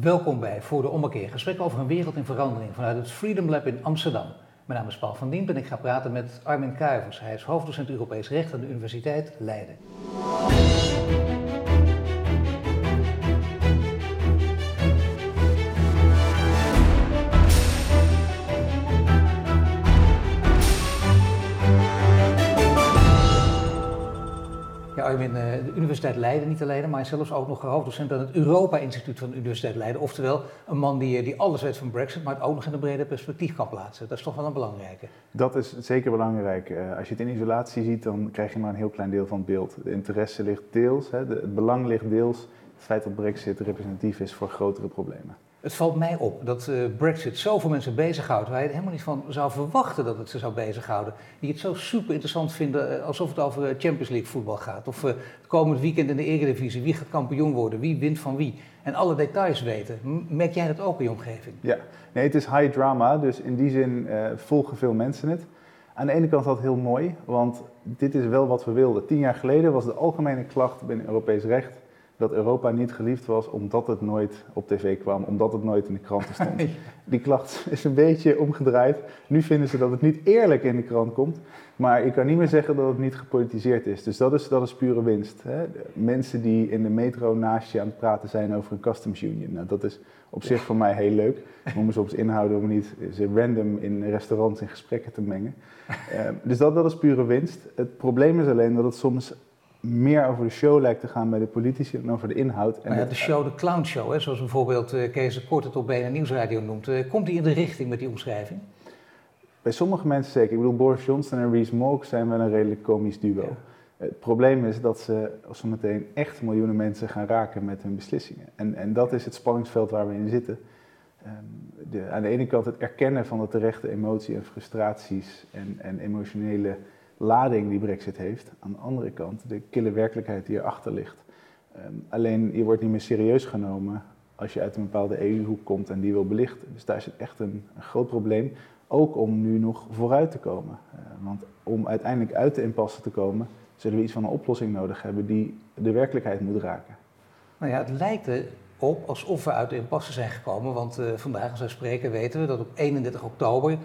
Welkom bij Voor de Ommekeer, gesprek over een wereld in verandering vanuit het Freedom Lab in Amsterdam. Mijn naam is Paul van Dien en ik ga praten met Armin Kuivers. Hij is hoofddocent Europees Recht aan de Universiteit Leiden. Armin, eh, de Universiteit Leiden niet alleen, maar zelfs ook nog hoofddocent aan het Europa-instituut van de Universiteit Leiden. Oftewel, een man die, eh, die alles weet van Brexit, maar het ook nog in een breder perspectief kan plaatsen. Dat is toch wel een belangrijke. Dat is zeker belangrijk. Eh, als je het in isolatie ziet, dan krijg je maar een heel klein deel van het beeld. De interesse ligt deels, het belang ligt deels. Het feit dat Brexit representatief is voor grotere problemen. Het valt mij op dat uh, Brexit zoveel mensen bezighoudt waar je er helemaal niet van zou verwachten dat het ze zou bezighouden. Die het zo super interessant vinden uh, alsof het over eh, Champions League voetbal gaat. Of het komend weekend in de Eredivisie, wie gaat kampioen worden, wie wint van wie. En alle details weten. Merk jij dat ook in je omgeving? Ja, nee, het is high drama, dus in die zin volgen veel mensen het. Aan de ene kant is dat heel mooi, want dit is wel wat we wilden. Tien jaar geleden was de algemene klacht binnen Europees recht dat Europa niet geliefd was omdat het nooit op tv kwam, omdat het nooit in de kranten stond. Die klacht is een beetje omgedraaid. Nu vinden ze dat het niet eerlijk in de krant komt, maar ik kan niet meer zeggen dat het niet gepolitiseerd is. Dus dat is, dat is pure winst. Hè? Mensen die in de metro naast je aan het praten zijn over een customs union. Nou, dat is op zich voor mij heel leuk. We moeten ze op inhouden om niet ze random in restaurants in gesprekken te mengen. Uh, dus dat, dat is pure winst. Het probleem is alleen dat het soms meer over de show lijkt te gaan bij de politici dan over de inhoud. En ja, de show, de clownshow, hè, zoals bijvoorbeeld uh, Kees Kort het op BNN Nieuwsradio noemt. Uh, komt die in de richting met die omschrijving? Bij sommige mensen zeker. Ik bedoel, Boris Johnson en Rees Mogg zijn wel een redelijk komisch duo. Het probleem is dat ze zo meteen echt miljoenen mensen gaan raken met hun beslissingen. En, en dat is het spanningsveld waar we in zitten. Um, de, aan de ene kant het erkennen van de terechte emotie en frustraties en, en emotionele lading die Brexit heeft. Aan de andere kant de kille werkelijkheid die erachter ligt. Um, alleen je wordt niet meer serieus genomen als je uit een bepaalde EU-hoek komt en die wil belichten. Dus daar zit echt een, een groot probleem. Ook om nu nog vooruit te komen. Uh, want om uiteindelijk uit de impasse te komen, zullen we iets van een oplossing nodig hebben die de werkelijkheid moet raken. Nou ja, het lijkt erop alsof we uit de impasse zijn gekomen. Want uh, vandaag, als wij spreken, weten we dat op 31 oktober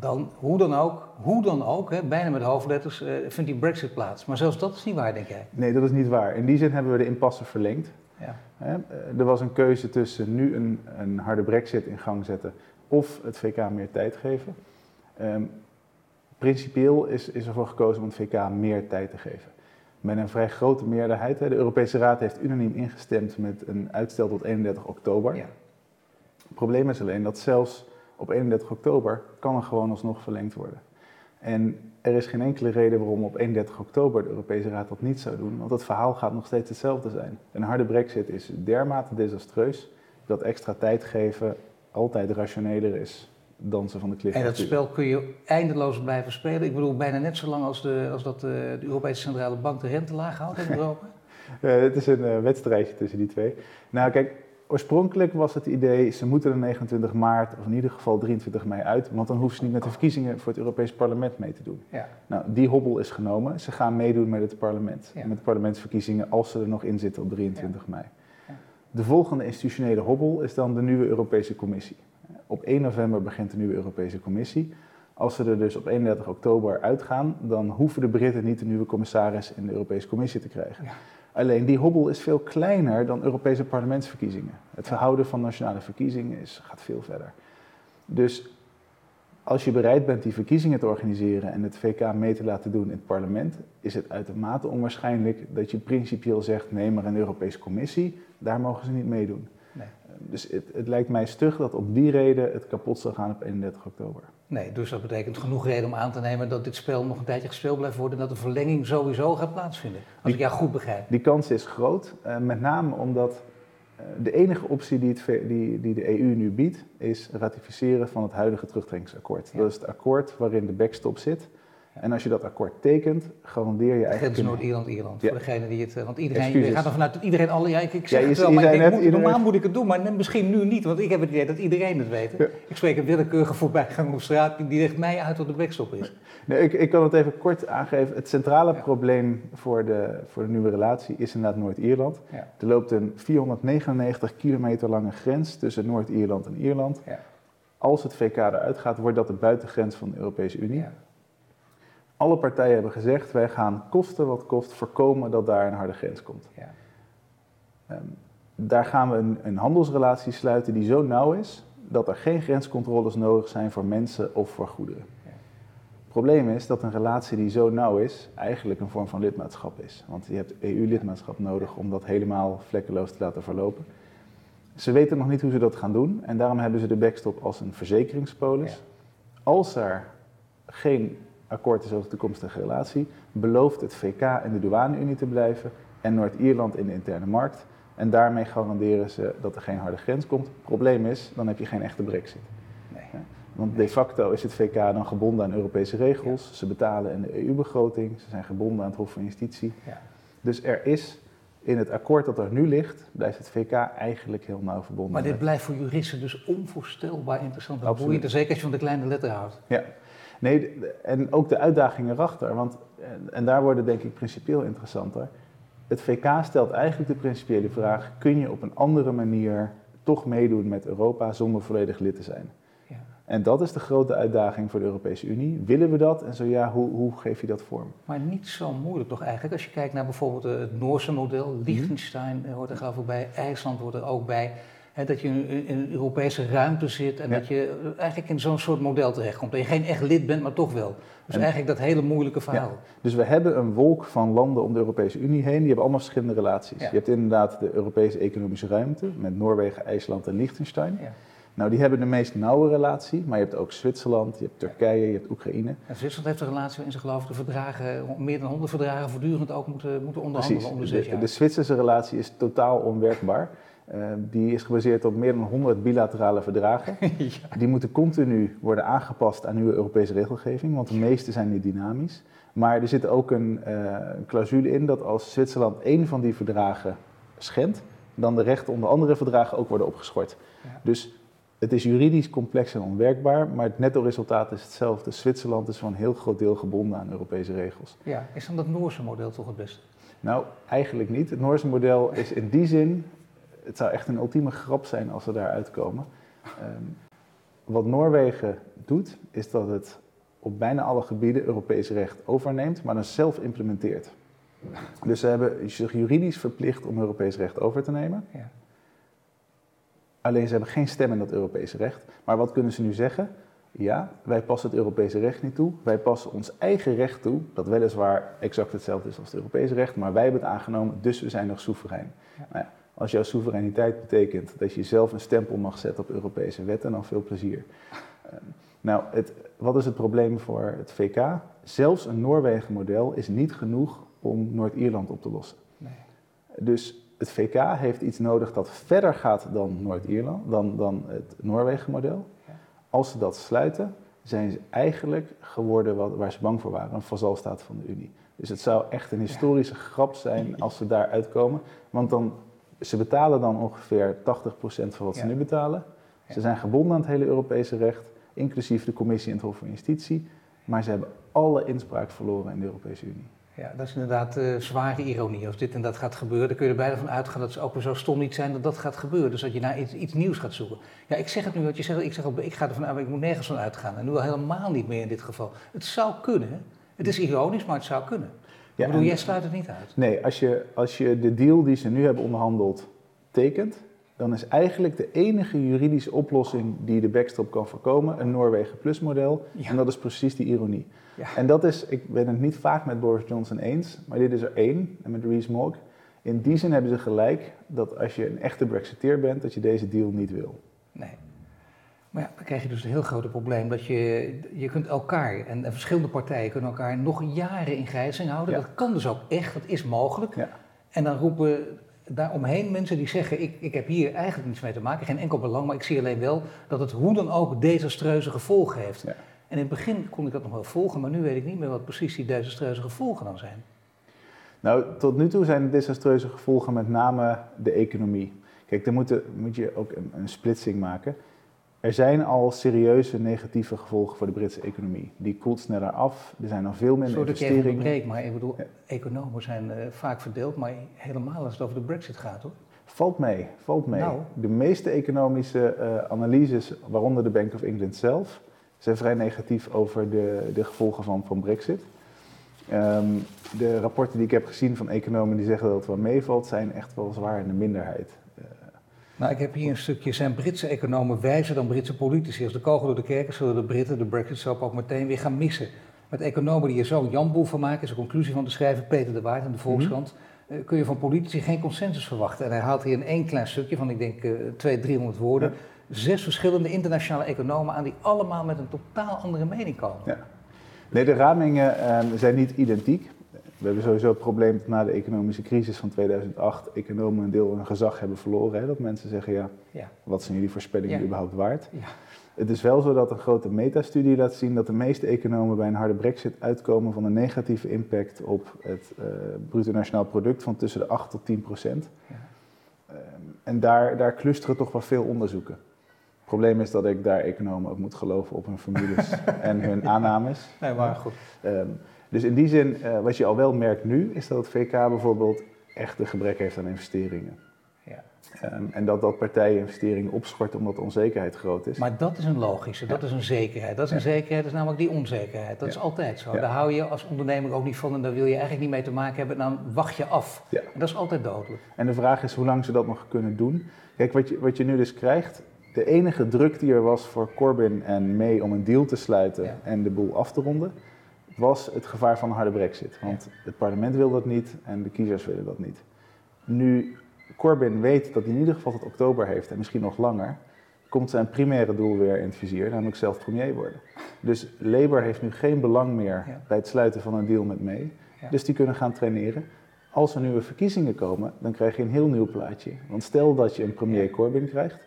dan hoe dan ook, hoe dan ook, hè, bijna met hoofdletters, uh, vindt die brexit plaats. Maar zelfs dat is niet waar, denk jij? Nee, dat is niet waar. In die zin hebben we de impasse verlengd. Ja. Hè, eh, er was een keuze tussen nu een, een, harde brexit in gang zetten of het VK meer tijd geven. Um, principieel is, is ervoor gekozen om het VK meer tijd te geven. Met een vrij grote meerderheid. Hè. De Europese Raad heeft unaniem ingestemd met een uitstel tot 31 oktober. Ja. Het probleem is alleen dat zelfs op 31 oktober kan er gewoon alsnog verlengd worden. En er is geen enkele reden waarom op 31 oktober de Europese Raad dat niet zou doen, want het verhaal gaat nog steeds hetzelfde zijn. Een harde brexit is dermate desastreus dat extra tijd geven altijd rationeler is dan ze van de klif En dat spel kun je eindeloos blijven spelen. Ik bedoel, bijna net zo lang als, de, als dat de, eh, de Europese Centrale Bank de rente laag houdt in Europa. uh, het is een uh, wedstrijdje tussen die twee. Nou, kijk, oorspronkelijk was het idee, ze moeten er 29 maart, of in ieder geval 23 mei uit, want dan hoeven ze niet met de verkiezingen voor het Europees Parlement mee te doen. Ja. Nou, die hobbel is genomen. Ze gaan meedoen met het parlement, met de parlementsverkiezingen, als ze er nog in zitten op 23 mei. De volgende institutionele hobbel is dan de nieuwe Europese Commissie. Op 1 november begint de nieuwe Europese Commissie. Als ze er dus op 31 oktober uitgaan, dan hoeven de Britten niet de nieuwe commissaris in de Europese Commissie te krijgen. Alleen die hobbel is veel kleiner dan Europese parlementsverkiezingen. Het verhouden van nationale verkiezingen is, gaat veel verder. Dus als je bereid bent die verkiezingen te organiseren en het VK mee te laten doen in het parlement, is het uitermate onwaarschijnlijk dat je principieel zegt: nee, maar een Europese Commissie, daar mogen ze niet meedoen. Nee. Dus het, het lijkt mij stug dat op die reden het kapot zal gaan op 31 oktober. Nee, dus dat betekent genoeg reden om aan te nemen dat dit spel nog een tijdje gespeeld blijft worden en dat de verlenging sowieso gaat plaatsvinden. Als die, ik jou goed begrijp. Die kans is groot, uh, met name omdat uh, de enige optie die, het, die, die, de EU nu biedt, is ratificeren van het huidige terugtrekkingsakkoord. Dat is het akkoord waarin de backstop zit. En als je dat akkoord tekent, garandeer je eigenlijk... Grens Noord-Ierland-Ierland, voor degene die het... Eh, want iedereen je gaat ervan uit dat iedereen alle... Ja, ik, ik zeg het wel, maar ik denk, normaal moet ik het doen, maar misschien nu niet. Want ik heb het idee dat iedereen het weet. Ik spreek een willekeurige voorbijgang op straat, die legt mij uit wat de backstop is. Nee, ik, ik kan het even kort aangeven. Het centrale probleem voor de, voor de nieuwe relatie is inderdaad Noord-Ierland. Er loopt een 499 kilometer lange grens tussen Noord-Ierland en Ierland. Als het VK eruit gaat, wordt dat de buitengrens van de Europese Unie. Alle partijen hebben gezegd, wij gaan kosten wat kost voorkomen dat daar een harde grens komt. Ja. Ehm, daar gaan we een, een, handelsrelatie sluiten die zo nauw is dat er geen grenscontroles nodig zijn voor mensen of voor goederen. Ja. Het probleem is dat een relatie die zo nauw is, eigenlijk een vorm van lidmaatschap is. Want je hebt EU-lidmaatschap nodig om dat helemaal vlekkeloos te laten verlopen. Ze weten nog niet hoe ze dat gaan doen en daarom hebben ze de backstop als een verzekeringspolis. Als er geen akkoord is over de toekomstige relatie, belooft het VK in de douane-Unie te blijven en Noord-Ierland in de interne markt. En daarmee garanderen ze dat er geen harde grens komt. Het probleem is, dan heb je geen echte brexit. Nee. Want de facto is het VK dan gebonden aan Europese regels. Ze betalen in de EU-begroting, ze zijn gebonden aan het Hof van Justitie. Ja. Dus er is in het akkoord dat er nu ligt, blijft het VK eigenlijk heel nauw verbonden. Maar dit blijft voor juristen dus onvoorstelbaar interessant. Dat boeiend, zeker als je van de kleine letter houdt. Ja, Nee, en ook de uitdagingen erachter. Want, en daar worden denk ik principieel interessanter. Het VK stelt eigenlijk de principiële vraag: kun je op een andere manier toch meedoen met Europa zonder volledig lid te zijn? Ja. En dat is de grote uitdaging voor de Europese Unie. Willen we dat? En zo ja, hoe, hoe geef je dat vorm? Maar niet zo moeilijk toch eigenlijk? Als je kijkt naar bijvoorbeeld het Noorse model, mhm. Liechtenstein hoort er geloof ik bij, IJsland hoort er ook bij dat je in een Europese ruimte zit en dat je eigenlijk in zo'n soort model terechtkomt. Dat je geen echt lid bent, maar toch wel. Dus eigenlijk dat hele moeilijke verhaal. Dus we hebben een wolk van landen om de Europese Unie heen, die hebben allemaal verschillende relaties. Je hebt inderdaad de Europese economische ruimte met Noorwegen, IJsland en Liechtenstein. Nou, die hebben de meest nauwe relatie, maar je hebt ook Zwitserland, je hebt Turkije, je hebt Oekraïne. En Zwitserland heeft een relatie in ze geloof ik de verdragen, meer dan 100 verdragen voortdurend ook moeten, moeten onderhandelen Precies. om de, de, de Zwitserse relatie is totaal onwerkbaar. Uh, die is gebaseerd op meer dan 100 bilaterale verdragen. Die moeten continu worden aangepast aan nieuwe Europese regelgeving, want de meeste zijn niet dynamisch. Maar er zit ook een uh, clausule in dat als Zwitserland één van die verdragen schendt, dan de rechten onder andere verdragen ook worden opgeschort. Ja. Dus het is juridisch complex en onwerkbaar, maar het netto resultaat is hetzelfde. Zwitserland is voor een heel groot deel gebonden aan Europese regels. Ja, is dan dat Noorse model toch het beste? Nou, eigenlijk niet. Het Noorse model is in die zin het zou echt een ultieme grap zijn als we daar uitkomen. Ehm, wat Noorwegen doet, is dat het op bijna alle gebieden Europees recht overneemt, maar dan zelf implementeert. Dus ze hebben zich juridisch verplicht om Europees recht over te nemen. Ja. Alleen ze hebben geen stem in dat Europese recht. Maar wat kunnen ze nu zeggen? Ja, wij passen het Europese recht niet toe. Wij passen ons eigen recht toe, dat weliswaar exact hetzelfde is als het Europese recht, maar wij hebben het aangenomen, dus we zijn nog soeverein. Ja. Nou ja, als jouw soevereiniteit betekent dat je zelf een stempel mag zetten op Europese wetten, dan veel plezier. Ehm, nou, het, wat is het probleem voor het VK? Zelfs een Noorwegen-model is niet genoeg om Noord-Ierland op te lossen. Nee. Dus het VK heeft iets nodig dat verder gaat dan Noord-Ierland, dan, dan het Noorwegen-model. Als ze dat sluiten, zijn ze eigenlijk geworden wat, waar ze bang voor waren, een vazalstaat van de Unie. Dus het zou echt een historische grap zijn als ze daar uitkomen, want dan ze betalen dan ongeveer 80% van wat ze nu betalen. Ze zijn gebonden aan het hele Europese recht, inclusief de Commissie en het Hof van Justitie. Maar ze hebben alle inspraak verloren in de Europese Unie. Ja, dat is inderdaad uh, zware ironie. Als dit en dat gaat gebeuren, dan kun je er bijna van uitgaan dat ze ook weer zo stom niet zijn dat dat gaat gebeuren. Dus dat je naar iets, iets nieuws gaat zoeken. Ja, ik zeg het nu wat je zegt, ik, zeg ik ga ervan uit, ik moet nergens van uitgaan. En nu al helemaal niet meer in dit geval. Het zou kunnen. Het is ironisch, maar het zou kunnen. Ja, ik bedoel, jij sluit het niet uit. Nee, als je, als je de deal die ze nu hebben onderhandeld tekent, dan is eigenlijk de enige juridische oplossing die de backstop kan voorkomen een Noorwegen Plus model. En dat is precies die ironie. Ja. En dat is, ik ben het niet vaak met Boris Johnson eens, maar dit is er één, en met Rees Mogg. In die zin hebben ze gelijk dat als je een echte Brexiteer bent, dat je deze deal niet wil. Maar ja, dan krijg je dus een heel groot probleem dat je, je kunt elkaar en, verschillende partijen kunnen elkaar nog jaren in grijzing houden. Dat kan dus ook echt, dat is mogelijk. Ja. En dan roepen daaromheen mensen die zeggen: ik, ik heb hier eigenlijk niets mee te maken, geen enkel belang, maar ik zie alleen wel dat het hoe dan ook desastreuze gevolgen heeft. Ja. En in het begin kon ik dat nog wel volgen, maar nu weet ik niet meer wat precies die desastreuze gevolgen dan zijn. Nou, tot nu toe zijn de desastreuze gevolgen met name de economie. Kijk, dan moet, moet je ook een, een, splitsing maken. Er zijn al serieuze negatieve gevolgen voor de Britse economie. Die koelt sneller af, er zijn al veel minder Sorry investeringen. Sorry dat ik even maar ik bedoel, economen zijn uh, vaak verdeeld, maar helemaal als het over de brexit gaat hoor. Valt mee, valt mee. Nou. De meeste economische uh, analyses, waaronder de Bank of England zelf, zijn vrij negatief over de, de gevolgen van, van brexit. Um, de rapporten die ik heb gezien van economen die zeggen dat het wel meevalt, zijn echt wel zwaar in de minderheid. Nou, ik heb hier een stukje. Zijn Britse economen wijzer dan Britse politici? Als de kogel door de kerken zullen de Britten de Brexit-soap ook meteen weer gaan missen. Met economen die er zo'n janboel van maken, is de conclusie van de schrijver Peter de Waard in de Volkskrant. Mm kun je van politici geen consensus verwachten. En hij haalt hier in één klein stukje van, ik denk, uh, 200, 300 woorden, zes verschillende internationale economen aan die allemaal met een totaal andere mening komen. Ja. Nee, de ramingen uh, zijn niet identiek. We hebben sowieso het probleem dat na de economische crisis van 2008 economen een deel hun gezag hebben verloren. Hè? Dat mensen zeggen, ja, ja, wat zijn jullie voorspellingen überhaupt waard? Ja. Het is wel zo dat een grote metastudie laat zien dat de meeste economen bij een harde brexit uitkomen van een negatieve impact op het uh, bruto nationaal product van tussen de 8 tot 10 procent. Ja. Um, en daar, daar clusteren toch wel veel onderzoeken. Het probleem is dat ik daar economen ook moet geloven op hun formules en hun aannames. Nee, maar goed. Um, dus in die zin, uh, wat je al wel merkt nu, is dat het VK bijvoorbeeld echt een gebrek heeft aan investeringen. Ja. Um, en dat dat partijen investeringen opschorten omdat de onzekerheid groot is. Maar dat is een logische, dat is een zekerheid. Dat is een zekerheid, dat is namelijk die onzekerheid. Dat is altijd zo. Daar hou je als ondernemer ook niet van en daar wil je eigenlijk niet mee te maken hebben. Dan wacht je af. En dat is altijd dodelijk. En de vraag is hoe lang ze dat nog kunnen doen. Kijk, wat je, wat je nu dus krijgt, de enige druk die er was voor Corbyn en May om een deal te sluiten en de boel af te ronden, was het gevaar van een harde brexit. Want het parlement wil dat niet en de kiezers willen dat niet. Nu Corbyn weet dat hij in ieder geval tot oktober heeft en misschien nog langer, komt zijn primaire doel weer in het vizier, namelijk zelf premier worden. Dus Labour heeft nu geen belang meer bij het sluiten van een deal met May. Dus die kunnen gaan traineren. Als er nieuwe verkiezingen komen, dan krijg je een heel nieuw plaatje. Want stel dat je een premier Corbyn krijgt,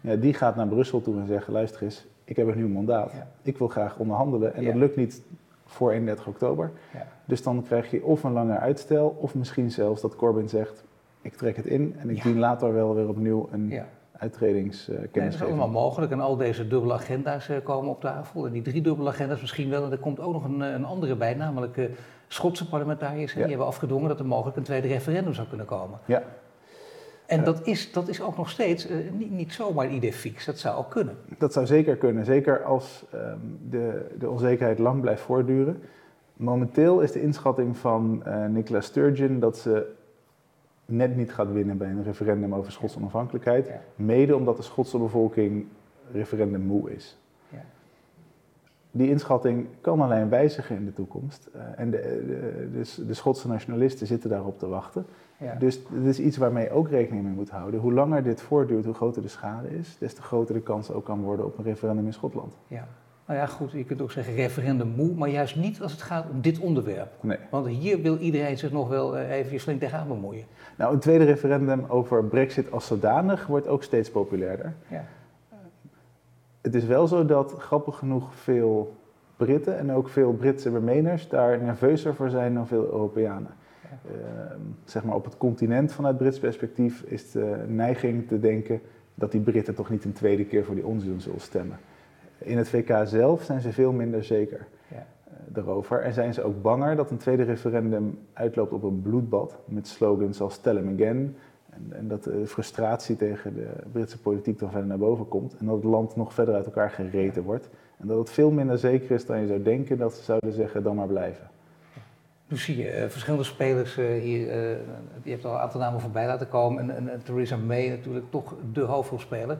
ja, die gaat naar Brussel toe en zegt, luister eens, ik heb een nieuw mandaat. Ik wil graag onderhandelen en dat lukt niet voor 31 oktober. Ja. Dus dan krijg je of een langer uitstel, of misschien zelfs dat Corbyn zegt: ik trek het in en ik dien later wel weer opnieuw een ja. uittredingskennis. Dat is allemaal mogelijk en al deze dubbele agenda's uh, komen op tafel. En die drie dubbele agenda's misschien wel. En er komt ook nog een, een andere bij, namelijk uh, Schotse parlementariërs. Die hebben afgedwongen dat er mogelijk een tweede referendum zou kunnen komen. Ja. En dat, is, dat is ook nog steeds uh, niet, niet zomaar idee fix. Dat zou ook kunnen. Dat zou zeker kunnen. Zeker als um, de, de onzekerheid lang blijft voortduren. Momenteel is de inschatting van uh, Nicola Sturgeon dat ze net niet gaat winnen bij een referendum over Schotse onafhankelijkheid. Mede omdat de Schotse bevolking referendum moe is. Ja. Die inschatting kan alleen wijzigen in de toekomst. Uh, en de, de, de, de Schotse nationalisten zitten daarop te wachten. Dus het is iets waarmee je ook rekening mee moet houden. Hoe langer dit voortduurt, hoe groter de schade is, des te groter de kans ook kan worden op een referendum in Schotland. Ja. Nou ja, goed, je kunt ook zeggen referendum moe, maar juist niet als het gaat om dit onderwerp. Nee. Want hier wil iedereen zich nog wel eh, even flink tegenaan bemoeien. Nou, een tweede referendum over brexit als zodanig wordt ook steeds populairder. Ja. Het is wel zo dat, grappig genoeg, veel Britten en ook veel Britse Remainers daar nerveuzer voor zijn dan veel Europeanen. Ehm, zeg maar op het continent vanuit Brits perspectief is de neiging te denken dat die Britten toch niet een tweede keer voor die onzin zullen stemmen. In het VK zelf zijn ze veel minder zeker ja. daarover. En zijn ze ook banger dat een tweede referendum uitloopt op een bloedbad met slogans als Tell him again. En, en, dat de frustratie tegen de Britse politiek dan verder naar boven komt. En dat het land nog verder uit elkaar gereten wordt. En dat het veel minder zeker is dan je zou denken dat ze zouden zeggen dan maar blijven. Nu zie je uh, verschillende spelers uh, hier, uh, je hebt al een aantal namen voorbij laten komen. En, en, en Theresa May natuurlijk toch de hoofdrolspeler.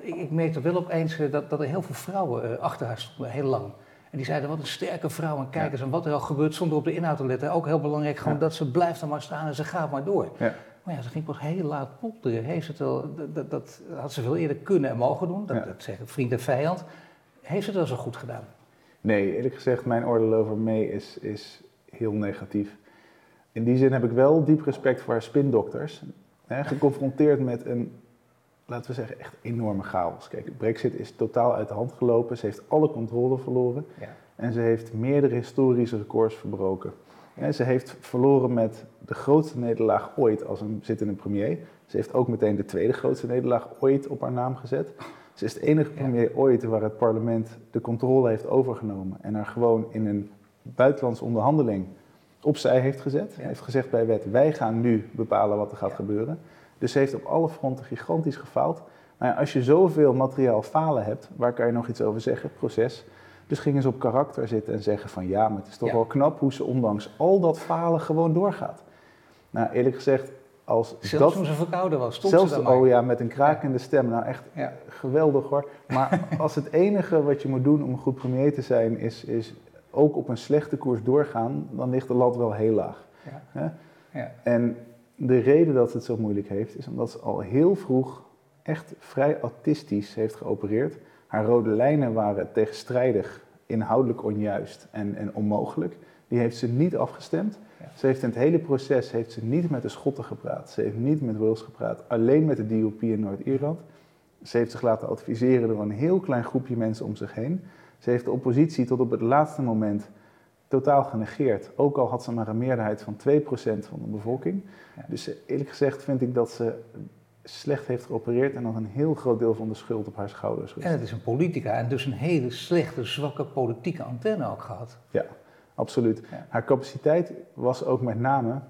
ik, ik merkte wel opeens dat, dat er heel veel vrouwen achter haar stonden, heel lang. En die zeiden, wat een sterke vrouw. En kijk eens, en wat er al gebeurt zonder op de inhoud te letten. Ook heel belangrijk, gewoon dat ze blijft er maar staan en ze gaat maar door. Ja. Maar ja, ze ging pas heel laat polderen. Heeft het wel, dat, dat, had ze veel eerder kunnen en mogen doen. Dat, dat zeggen vriend en vijand. Heeft ze het wel zo goed gedaan? Nee, eerlijk gezegd, mijn oordeel over May is, is heel negatief. In die zin heb ik wel diep respect voor haar spindokters. Hè, geconfronteerd met een laten we zeggen, echt enorme chaos. Kijk, Brexit is totaal uit de hand gelopen. Ze heeft alle controle verloren. Ja. En ze heeft meerdere historische records verbroken. ze heeft verloren met de grootste nederlaag ooit als een zittende premier. Ze heeft ook meteen de tweede grootste nederlaag ooit op haar naam gezet. Ze is de enige premier ooit waar het parlement de controle heeft overgenomen en haar gewoon in een buitenlandse onderhandeling opzij heeft gezet. Hij heeft gezegd bij wet, wij gaan nu bepalen wat er gaat gebeuren. Dus ze heeft op alle fronten gigantisch gefaald. Maar ja, als je zoveel materiaal falen hebt, waar kan je nog iets over zeggen? Proces. Dus gingen ze op karakter zitten en zeggen van ja, maar het is toch wel knap hoe ze ondanks al dat falen gewoon doorgaat. Nou, eerlijk gezegd, als zelfs dat, toen ze verkouden was, stond zelfs, ze dan Oh ja, met een krakende stem. Nou echt geweldig hoor. Maar als het enige wat je moet doen om een goed premier te zijn, is, is ook op een slechte koers doorgaan, dan ligt de lat wel heel laag. Ja. Ja. En de reden dat het zo moeilijk heeft, is omdat ze al heel vroeg echt vrij autistisch heeft geopereerd. Haar rode lijnen waren tegenstrijdig, inhoudelijk onjuist en, en onmogelijk. Die heeft ze niet afgestemd. Ze heeft in het hele proces heeft ze niet met de Schotten gepraat. Ze heeft niet met Wales gepraat, alleen met de DUP in Noord-Ierland. Ze heeft zich laten adviseren door een heel klein groepje mensen om zich heen. Ze heeft de oppositie tot op het laatste moment totaal genegeerd. Ook al had ze maar een meerderheid van 2% van de bevolking. Dus eerlijk gezegd vind ik dat ze slecht heeft geopereerd en dat een heel groot deel van de schuld op haar schouders rust. En het is een politica en dus een hele slechte, zwakke politieke antenne ook gehad. Ja, absoluut. Haar capaciteit was ook met name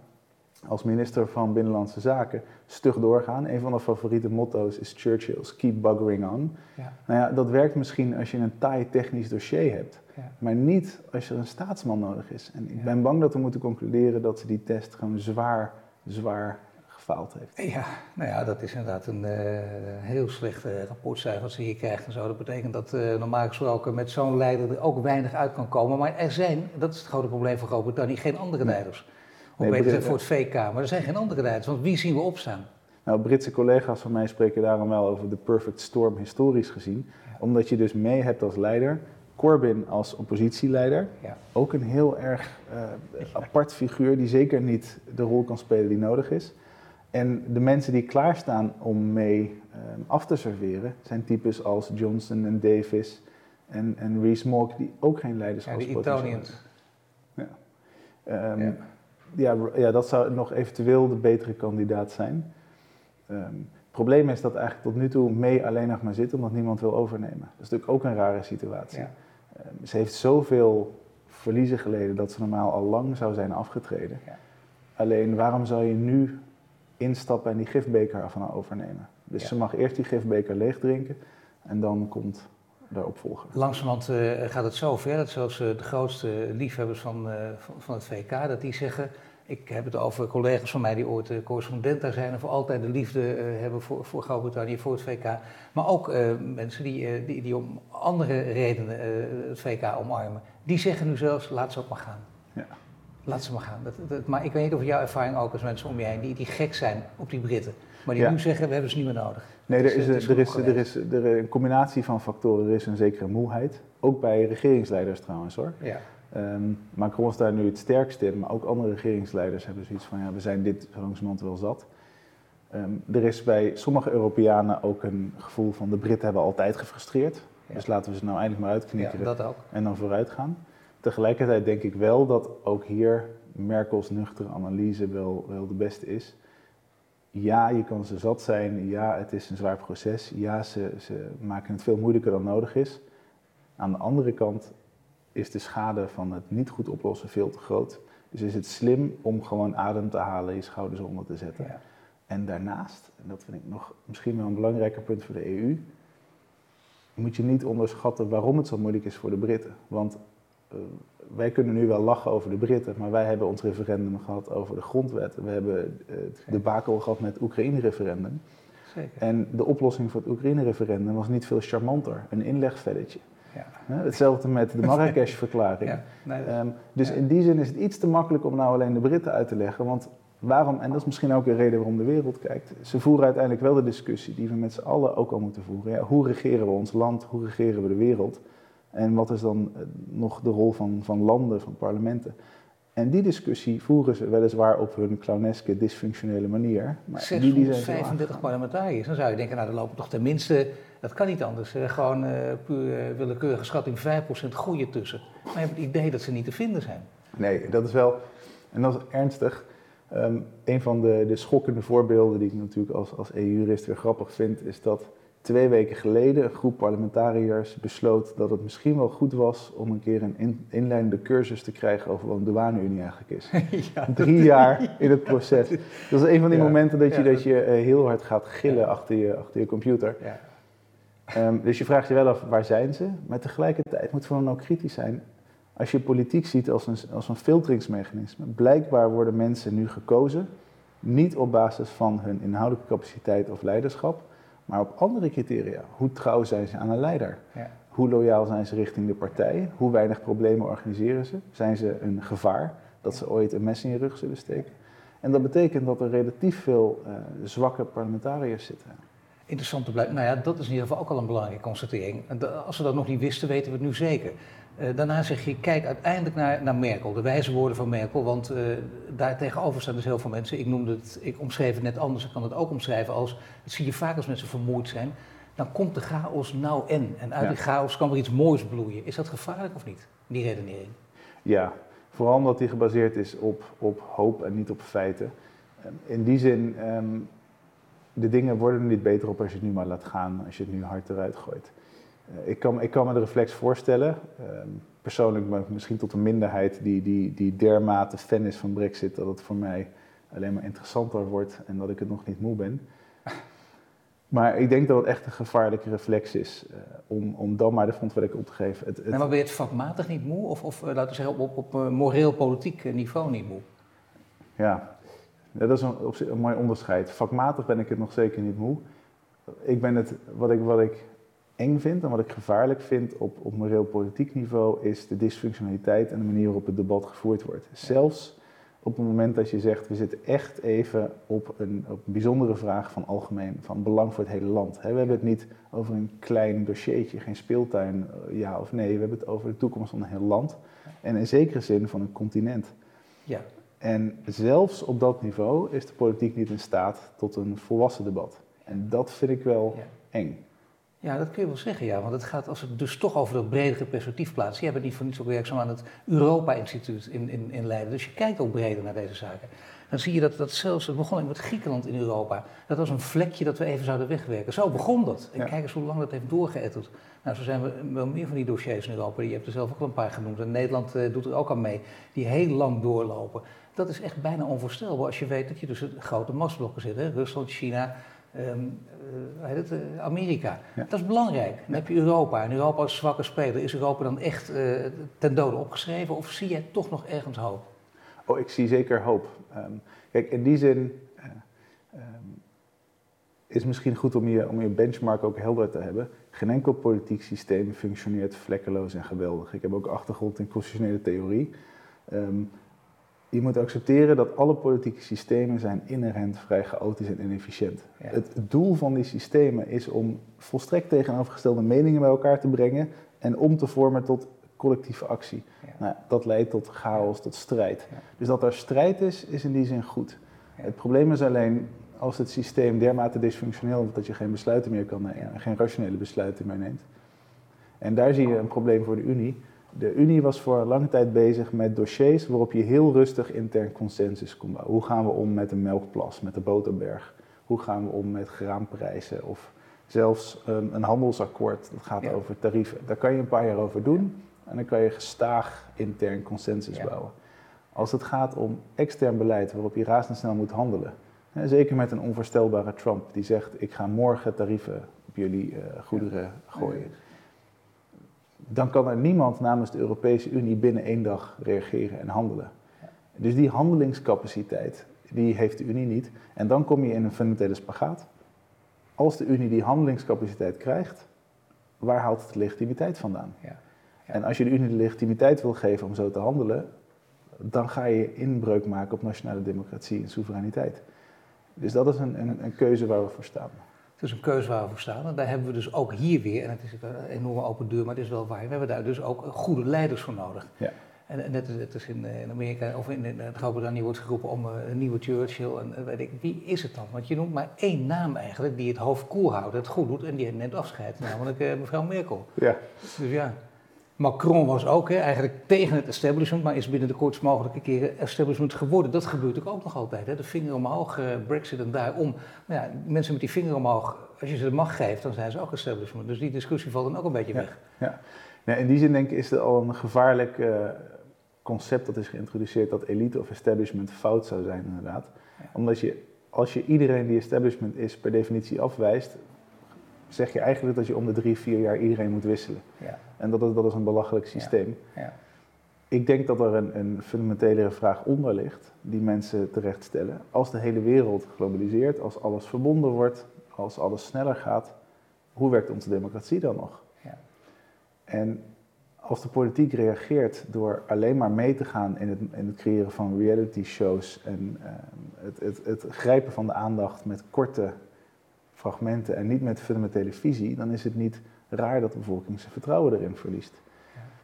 als minister van Binnenlandse Zaken stug doorgaan. Een van de favoriete motto's is Churchill's Keep Buggering On. Ja. Nou ja, dat werkt misschien als je een taai technisch dossier hebt, ja. maar niet als er een staatsman nodig is. En ik ben bang dat we moeten concluderen dat ze die test gewoon zwaar, zwaar gefaald heeft. Ja, nou ja, dat is inderdaad een uh, heel slecht rapportcijfer wat ze hier krijgt en zo. Dat betekent dat uh, normaal gesproken met zo'n leider er ook weinig uit kan komen. Maar er zijn, dat is het grote probleem van Groot-Brittannië, geen andere leiders. Of nee, beter voor het VK, maar er zijn geen andere leiders, want wie zien we opstaan? Nou, Britse collega's van mij spreken daarom wel over de perfect storm historisch gezien. Omdat je dus mee hebt als leider, Corbyn als oppositieleider, ja. ook een heel erg uh, apart figuur die zeker niet de rol kan spelen die nodig is. En de mensen die klaarstaan om mee uh, af te serveren zijn types als Johnson en Davis en, en Rees Mogg, die ook geen leiderschapspotentie hebben. Ja, de um, ja ja, ja, dat zou nog eventueel de betere kandidaat zijn. Um, het probleem is dat eigenlijk tot nu toe mee alleen nog maar zit omdat niemand wil overnemen. Dat is natuurlijk ook een rare situatie. Ja. Um, ze heeft zoveel verliezen geleden dat ze normaal al lang zou zijn afgetreden. Ja. Alleen waarom zou je nu instappen en die gifbeker ervan overnemen? Dus ja. ze mag eerst die gifbeker leeg drinken en dan komt de opvolger. Langzamerhand uh, gaat het zo ver dat zelfs uh, de grootste liefhebbers van, uh, van, van, het VK, dat die zeggen ik heb het over collega's van mij die ooit uh, correspondent daar zijn en voor altijd de liefde uh, hebben voor, voor Groot-Brittannië, voor het VK. Maar ook uh, mensen die, die, die, om andere redenen het VK omarmen. Die zeggen nu zelfs, laat ze ook maar gaan. Ja. Laat ze maar gaan. Dat, dat, maar ik weet niet of jouw ervaring ook als mensen om je heen die, die gek zijn op die Britten. Maar die nu zeggen, we hebben ze niet meer nodig. Nee, er is, is, er is, er is er een combinatie van factoren. Er is een zekere moeheid. Ook bij regeringsleiders trouwens hoor. Ja. Um, Macron is daar nu het sterkst in, maar ook andere regeringsleiders hebben zoiets van, ja, we zijn dit zo langzamerhand wel zat. Um, er is bij sommige Europeanen ook een gevoel van, de Britten hebben altijd gefrustreerd, dus laten we ze nou eindelijk maar uitknikken ja, en dan vooruit gaan. Tegelijkertijd denk ik wel dat ook hier Merkels nuchtere analyse wel, wel de beste is. Ja, je kan ze zat zijn. Ja, het is een zwaar proces. Ja, ze, ze maken het veel moeilijker dan nodig is. Aan de andere kant is de schade van het niet goed oplossen veel te groot. Dus is het slim om gewoon adem te halen, je schouders onder te zetten. Ja. En daarnaast, en dat vind ik nog misschien wel een belangrijker punt voor de EU, moet je niet onderschatten waarom het zo moeilijk is voor de Britten. Want uh, wij kunnen nu wel lachen over de Britten, maar wij hebben ons referendum gehad over de grondwet. We hebben uh, de bakel gehad met het Oekraïne-referendum. En de oplossing voor het Oekraïne-referendum was niet veel charmanter, een inlegvelletje. Ja. Hetzelfde met de Marrakesh-verklaring. Ja, ehm, dus in die zin is het iets te makkelijk om nou alleen de Britten uit te leggen. Want waarom, en dat is misschien ook een reden waarom de wereld kijkt, ze voeren uiteindelijk wel de discussie die we met z'n allen ook al moeten voeren. Ja, hoe regeren we ons land, hoe regeren we de wereld? En wat is dan eh, nog de rol van, van landen, van parlementen? En die discussie voeren ze weliswaar op hun clowneske, dysfunctionele manier. Maar 635 parlementariërs, dan zou je denken, nou er lopen toch tenminste, dat kan niet anders, gewoon uh, puur uh, willekeurige schatting 5% groeien tussen. Maar je hebt het idee dat ze niet te vinden zijn. Nee, dat is wel, en dat is ernstig. Um, een van de, de schokkende voorbeelden die ik natuurlijk als, als EU-jurist weer grappig vind, is dat twee weken geleden een groep parlementariërs besloot dat het misschien wel goed was om een keer een inleidende cursus te krijgen over wat een douane-unie eigenlijk is. ja, Drie jaar in het proces. Dat is een van die momenten dat je, dat je uh, heel hard gaat gillen achter, je, achter je computer. Um, dus je vraagt je wel af, waar zijn ze? Maar tegelijkertijd moet we dan ook kritisch zijn. Als je politiek ziet als een, als een filteringsmechanisme, blijkbaar worden mensen nu gekozen, niet op basis van hun inhoudelijke capaciteit of leiderschap, maar op andere criteria. Hoe trouw zijn ze aan een leider? Ja. Hoe loyaal zijn ze richting de partij? Hoe weinig problemen organiseren ze? Zijn ze een gevaar dat ze ooit een mes in je rug zullen steken? En dat betekent dat er relatief veel uh, zwakke parlementariërs zitten. Interessant te blijven. Nou ja, dat is in ieder geval ook al een belangrijke constatering. Als we dat nog niet wisten, weten we het nu zeker. Uh, daarna zeg je, kijk uiteindelijk naar, naar Merkel, de wijze woorden van Merkel. Want uh, daar tegenover staan dus heel veel mensen. Ik, noemde het, ik omschreef het net anders, ik kan het ook omschrijven als, dat zie je vaak als mensen vermoeid zijn. Dan komt de chaos nou en. En uit die chaos kan er iets moois bloeien. Is dat gevaarlijk of niet, die redenering? Ja, vooral omdat die gebaseerd is op, op hoop en niet op feiten. In die zin, um, de dingen worden er niet beter op als je het nu maar laat gaan, als je het nu hard eruit gooit. Uh, ik, kan, ik kan me de reflex voorstellen, uh, persoonlijk misschien tot een minderheid die, die, die dermate fan is van Brexit, dat het voor mij alleen maar interessanter wordt en dat ik het nog niet moe ben. Maar ik denk dat het echt een gevaarlijke reflex is uh, om, om dan maar de frontwerk op te geven. Het, het... maar ben je het vakmatig niet moe of, of laten we zeggen op, op, op moreel-politiek niveau niet moe? Ja, dat is een, een mooi onderscheid. Vakmatig ben ik het nog zeker niet moe. Ik ben het, wat ik, wat ik eng vind en wat ik gevaarlijk vind op, op moreel politiek niveau, is de dysfunctionaliteit en de manier waarop het debat gevoerd wordt. Zelfs op het moment dat je zegt, we zitten echt even op een, op een bijzondere vraag van algemeen, van belang voor het hele land. We hebben het niet over een klein dossiertje, geen speeltuin, eh, ja of nee. We hebben het over de toekomst van een heel land en in zekere zin van een continent. Ja. En zelfs op dat niveau is de politiek niet in staat tot een volwassen debat. En dat vind ik wel eng. Ja, dat kun je wel zeggen, ja. Want het gaat, als het dus toch over dat bredere perspectief plaatst. Je hebt het niet voor niets ook werkzaam aan het Europa-instituut in, in, in Leiden. Dus je kijkt ook breder naar deze zaken. Dan zie je dat, dat zelfs, het begon met Griekenland in Europa. Dat was een vlekje dat we even zouden wegwerken. Zo begon dat. En kijk eens hoe lang dat heeft doorgeëtteld. Nou, zo zijn we wel meer van die dossiers in Europa. Je hebt er zelf ook een paar genoemd. En Nederland uh, doet er ook aan mee. Die heel lang doorlopen dat is echt bijna onvoorstelbaar als je weet dat je tussen grote machtsblokken zit. Hè? Rusland, China, um, uh, het, uh, Amerika. Dat is belangrijk. Dan heb je Europa. En Europa als zwakke speler. Is Europa dan echt uh, ten dode opgeschreven? Of zie jij toch nog ergens hoop? Oh, ik zie zeker hoop. Um, kijk, in die zin um, is het misschien goed om je, om je benchmark ook helder te hebben. Geen enkel politiek systeem functioneert vlekkeloos en geweldig. Ik heb ook achtergrond in constitutionele theorie. Je moet accepteren dat alle politieke systemen zijn inherent vrij chaotisch en inefficiënt. Het, doel van die systemen is om volstrekt tegenovergestelde meningen bij elkaar te brengen en om te vormen tot collectieve actie. Nou, dat leidt tot chaos, tot strijd. Dus dat er strijd is, is in die zin goed. Het probleem is alleen als het systeem dermate dysfunctioneel is dat je geen besluiten meer kan nemen, geen rationele besluiten meer neemt. En daar zie je een probleem voor de Unie de Unie was voor lange tijd bezig met dossiers waarop je heel rustig intern consensus kon bouwen. Hoe gaan we om met de melkplas, met de boterberg? Hoe gaan we om met graamprijzen? Of zelfs een, een handelsakkoord, dat gaat over tarieven. Daar kan je een paar jaar over doen en dan kan je gestaag intern consensus bouwen. Als het gaat om extern beleid waarop je razendsnel moet handelen, hè, zeker met een onvoorstelbare Trump die zegt ik ga morgen tarieven op jullie uh, goederen gooien dan kan er niemand namens de Europese Unie binnen één dag reageren en handelen. Dus die handelingscapaciteit, die heeft de Unie niet. En dan kom je in een fundamentele spagaat. Als de Unie die handelingscapaciteit krijgt, waar haalt het de legitimiteit vandaan? Ja. Ja. En als je de Unie de legitimiteit wil geven om zo te handelen, dan ga je inbreuk maken op nationale democratie en soevereiniteit. Dus dat is een, een, een keuze waar we voor staan. Het is een keuze waar we voor staan. En daar hebben we dus ook hier weer, en het is een enorme open deur, maar het is wel waar, we hebben daar dus ook goede leiders voor nodig. Ja. En net als in, in Amerika of in, in Groot-Brittannië wordt geroepen om een nieuwe Churchill. En weet ik, wie is het dan? Want je noemt maar één naam eigenlijk die het hoofd koel houdt, het goed doet en die neemt afscheid, namelijk mevrouw Merkel. Ja. Dus ja. Macron was ook hè, eigenlijk tegen het establishment, maar is binnen de kortst mogelijke keren establishment geworden. Dat gebeurt ook nog altijd. Hè. De vinger omhoog, uh, Brexit en daarom. Maar ja, mensen met die vinger omhoog, als je ze de macht geeft, dan zijn ze ook establishment. Dus die discussie valt dan ook een beetje weg. Ja, in die zin denk ik is er al een gevaarlijk uh, concept dat is geïntroduceerd dat elite of establishment fout zou zijn inderdaad. Omdat je, als je iedereen die establishment is per definitie afwijst, zeg je eigenlijk dat je om de drie, vier jaar iedereen moet wisselen. Ja. En dat dat is een belachelijk systeem. Ja. Ik denk dat er een, een fundamentelere vraag onder ligt, die mensen terecht stellen. Als de hele wereld globaliseert, als alles verbonden wordt, als alles sneller gaat, hoe werkt onze democratie dan nog? Ja. En als de politiek reageert door alleen maar mee te gaan in het, in het creëren van reality shows en uh, het, het, het, grijpen van de aandacht met korte fragmenten en niet met fundamentele visie, dan is het niet raar dat de bevolking zijn vertrouwen erin verliest.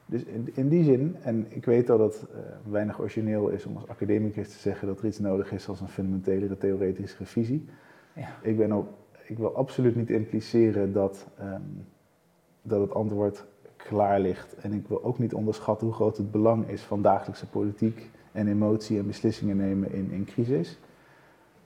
Dus in, in, die zin, en ik weet dat het uh, weinig origineel is om als academicus te zeggen dat er iets nodig is als een fundamentele theoretische visie. Ja. Ik, ben ook, ik wil absoluut niet impliceren dat, um, dat het antwoord klaar ligt. En ik wil ook niet onderschatten hoe groot het belang is van dagelijkse politiek en emotie en beslissingen nemen in, in crisis.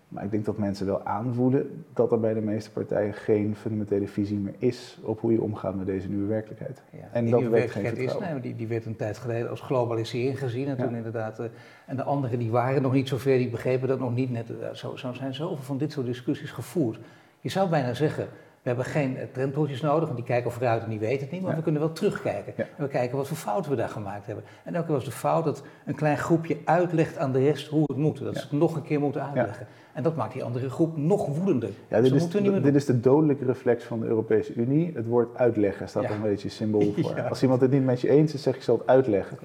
Maar ik denk dat mensen wel aanvoelen dat er bij de meeste partijen geen fundamentele visie meer is op hoe je omgaat met deze nieuwe werkelijkheid. Ja, en die dat nieuwe werkelijkheid is, nee, die, die werd een tijd geleden als globalisering gezien. En toen inderdaad, uh, en de anderen die waren nog niet zover, die begrepen dat nog niet net. Uh, zo, zo zijn zoveel van dit soort discussies gevoerd. Je zou bijna zeggen, we hebben geen trendpoortjes nodig, want die kijken vooruit en die weten het niet, maar we kunnen wel terugkijken. En we kijken wat voor fouten we daar gemaakt hebben. En elke keer was de fout dat een klein groepje uitlegt aan de rest hoe het moet. Dat ze het nog een keer moeten uitleggen. En dat maakt die andere groep nog woedender. Ja, dit, is, dit is, de dodelijke reflex van de Europese Unie. Het woord uitleggen staat er een beetje symbool voor. Als iemand het niet met je eens is, zeg ik zal het uitleggen.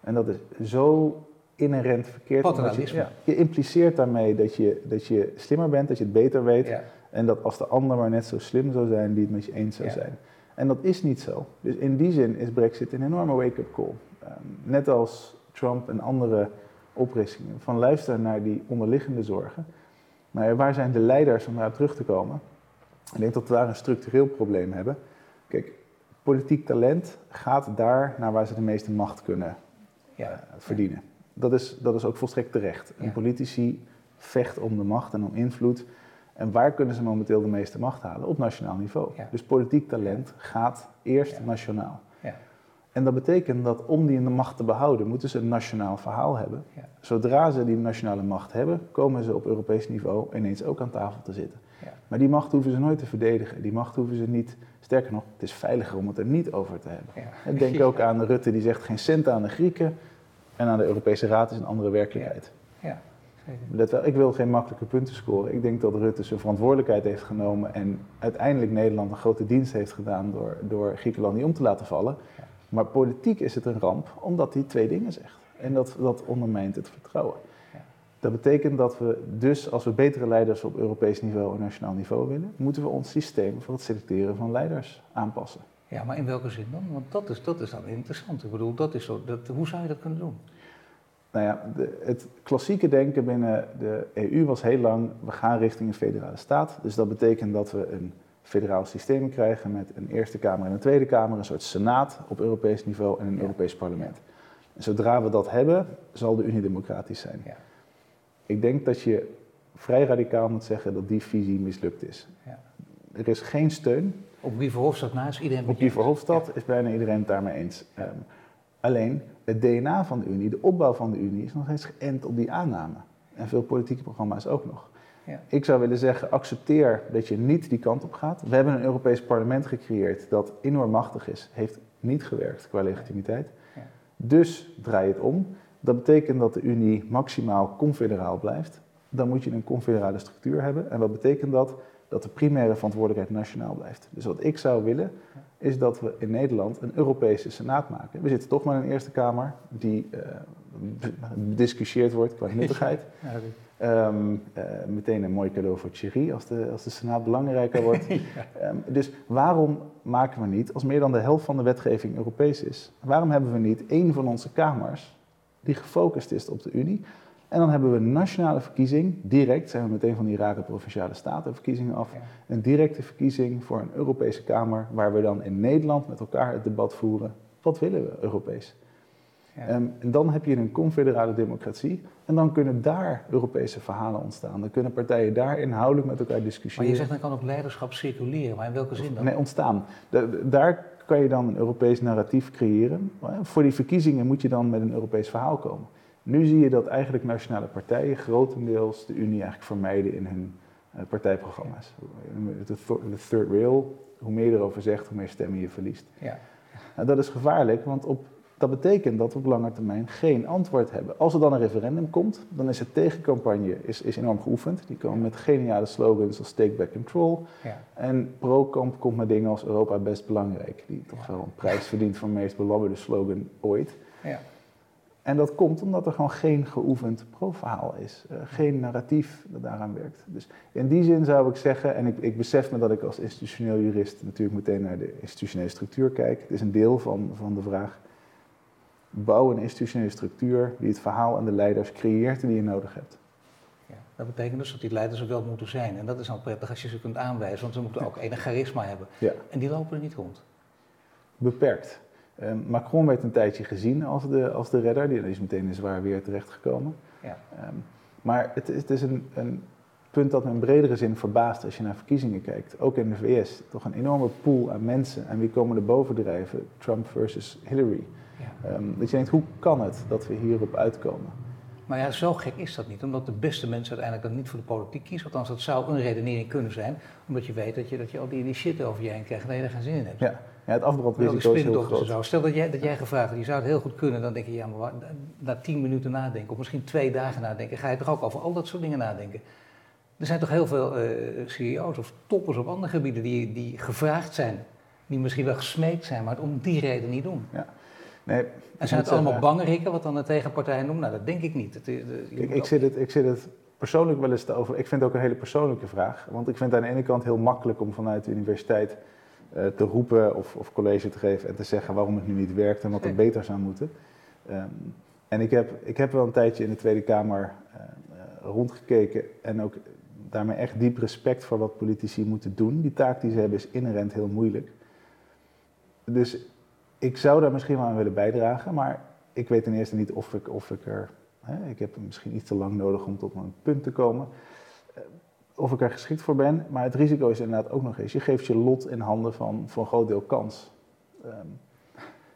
En dat is zo inherent verkeerd. Je, je, impliceert daarmee dat je, dat je slimmer bent, dat je het beter weet. En dat als de ander maar net zo slim zou zijn, die het met je eens zou zijn. En dat is niet zo. Dus in die zin is Brexit een enorme wake-up call. Um, net als Trump en andere oprichtingen. Van luister naar die onderliggende zorgen. Maar waar zijn de leiders om daarop terug te komen? Ik denk dat we daar een structureel probleem hebben. Kijk, politiek talent gaat daar naar waar ze de meeste macht kunnen ja. uh, verdienen. Dat is, dat is ook volstrekt terecht. Ja. politici vecht om de macht en om invloed. En waar kunnen ze momenteel de meeste macht halen? Op nationaal niveau. Dus politiek talent gaat eerst nationaal. En dat betekent dat om die in de macht te behouden, moeten ze een nationaal verhaal hebben. Zodra ze die nationale macht hebben, komen ze op Europees niveau ineens ook aan tafel te zitten. Maar die macht hoeven ze nooit te verdedigen. Die macht hoeven ze niet. Sterker nog, het is veiliger om het er niet over te hebben. Denk ook aan Rutte die zegt geen cent aan de Grieken. En aan de Europese Raad is een andere werkelijkheid. Let wel, ik wil geen makkelijke punten scoren. Ik denk dat Rutte zijn verantwoordelijkheid heeft genomen en uiteindelijk Nederland een grote dienst heeft gedaan door, door Griekenland niet om te laten vallen. Maar politiek is het een ramp omdat hij twee dingen zegt. En dat, dat ondermijnt het vertrouwen. Dat betekent dat we dus, als we betere leiders op Europees niveau en nationaal niveau willen, moeten we ons systeem voor het selecteren van leiders aanpassen. Ja, maar in welke zin dan? Want dat is, dat is dan interessant. Ik bedoel, dat is zo, dat, hoe zou je dat kunnen doen? Nou ja, de, het klassieke denken binnen de EU was heel lang, we gaan richting een federale staat. Dus dat betekent dat we een federaal systeem krijgen met een Eerste Kamer en een Tweede Kamer, een soort senaat op Europees niveau en een Europees parlement. En zodra we dat hebben, zal de Unie democratisch zijn. Ja. Ik denk dat je vrij radicaal moet zeggen dat die visie mislukt is. Ja. Er is geen steun. Op Guy Verhofstadt na is iedereen Op Guy Verhofstadt is bijna iedereen het daarmee eens. Um, alleen het DNA van de Unie, de opbouw van de Unie, is nog steeds geënt op die aanname. En veel politieke programma's ook nog. Ja. Ik zou willen zeggen, accepteer dat je niet die kant op gaat. We hebben een Europees parlement gecreëerd dat enorm machtig is. Heeft niet gewerkt qua legitimiteit. Ja. Dus draai het om. Dat betekent dat de Unie maximaal confederaal blijft. Dan moet je een confederale structuur hebben. En wat betekent dat? Dat de primaire verantwoordelijkheid nationaal blijft. Dus wat ik zou willen, is dat we in Nederland een Europese Senaat maken. We zitten toch maar in een Eerste Kamer, die, uh, bediscussieerd wordt qua nuttigheid. Ehm, eh, meteen een mooi cadeau voor Thierry als de, als de Senaat belangrijker wordt. Ehm, dus waarom maken we niet, als meer dan de helft van de wetgeving Europees is, waarom hebben we niet één van onze kamers die gefocust is op de Unie? En dan hebben we een nationale verkiezing, direct, zijn we meteen van die rare provinciale statenverkiezingen af, een directe verkiezing voor een Europese Kamer, waar we dan in Nederland met elkaar het debat voeren. Wat willen we Europees? Ja. Ehm, en dan heb je een confederale democratie. En dan kunnen daar Europese verhalen ontstaan. Dan kunnen partijen daar inhoudelijk met elkaar discussiëren. Maar je zegt dan kan ook leiderschap circuleren. Maar in welke zin dan? Nee, ontstaan. daar kan je dan een Europees narratief creëren. Voor die verkiezingen moet je dan met een Europees verhaal komen. Nu zie je dat eigenlijk nationale partijen grotendeels de Unie eigenlijk vermijden in hun uh, partijprogramma's. De, third rail, hoe meer je erover zegt, hoe meer stemmen je verliest. Ja. Nou, dat is gevaarlijk, want op dat betekent dat we op lange termijn geen antwoord hebben. Als er dan een referendum komt, dan is de tegencampagne is, is enorm geoefend. Die komen met geniale slogans als Take Back Control. Ja. En pro-kamp komt met dingen als Europa best belangrijk. Die toch wel een prijs verdient voor de meest belabberde slogan ooit. Ja. En dat komt omdat er gewoon geen geoefend pro-verhaal is. Uh, geen narratief dat daaraan werkt. Dus in die zin zou ik zeggen, en ik, ik besef me dat ik als institutioneel jurist natuurlijk meteen naar de institutionele structuur kijk. Het is een deel van, van de vraag bouw een institutionele structuur die het verhaal en de leiders creëert die je nodig hebt. Ja, dat betekent dus dat die leiders er wel moeten zijn. En dat is dan prettig als je ze kunt aanwijzen, want ze moeten ook enig charisma hebben. Ja. En die lopen er niet rond. Beperkt. Ehm, Macron werd een tijdje gezien als de, als de redder, die is meteen in zwaar weer terechtgekomen. Ja. Um, maar het, het is een, een, punt dat me in bredere zin verbaast als je naar verkiezingen kijkt. Ook in de VS, toch een enorme pool aan mensen. En wie komen er bovendrijven? Trump versus Hillary. Um, dat je denkt, hoe kan het dat we hierop uitkomen? Maar ja, zo gek is dat niet, omdat de beste mensen uiteindelijk dan niet voor de politiek kiezen. Althans, dat zou een redenering kunnen zijn, omdat je weet dat je, dat je al die, die shit over je heen krijgt en je er geen zin in hebt. Ja, ja het afbrandrisico is heel groot. Zo. Stel dat jij, dat jij gevraagd had, je zou het heel goed kunnen, dan denk je, ja, maar na tien minuten nadenken, of misschien twee dagen nadenken, ga je toch ook over al dat soort dingen nadenken. Er zijn toch heel veel uh, CEO's of toppers op andere gebieden die, die gevraagd zijn, die misschien wel gesmeekt zijn, maar het om die reden niet doen. Ja. Nee, en zijn het allemaal bangerikken, wat dan de tegenpartij noemt? Nou, dat denk ik niet. Eh, Kijk, ik, zit het, ik zit het persoonlijk wel eens te over. Ik vind het ook een hele persoonlijke vraag. Want ik vind het aan de ene kant heel makkelijk om vanuit de universiteit te roepen of, of, college te geven en te zeggen waarom het nu niet werkt en wat er beter zou moeten. Um, en ik heb, ik heb wel een tijdje in de Tweede Kamer uh, rondgekeken en ook daarmee echt diep respect voor wat politici moeten doen. Die taak die ze hebben is inherent heel moeilijk. Dus ik zou daar misschien wel aan willen bijdragen, maar ik weet ten eerste niet of ik, of ik er. Hè, ik heb misschien iets te lang nodig om tot een punt te komen. Eh, of ik er geschikt voor ben, maar het risico is inderdaad ook nog eens. Je geeft je lot in handen van voor een groot deel kans. Um,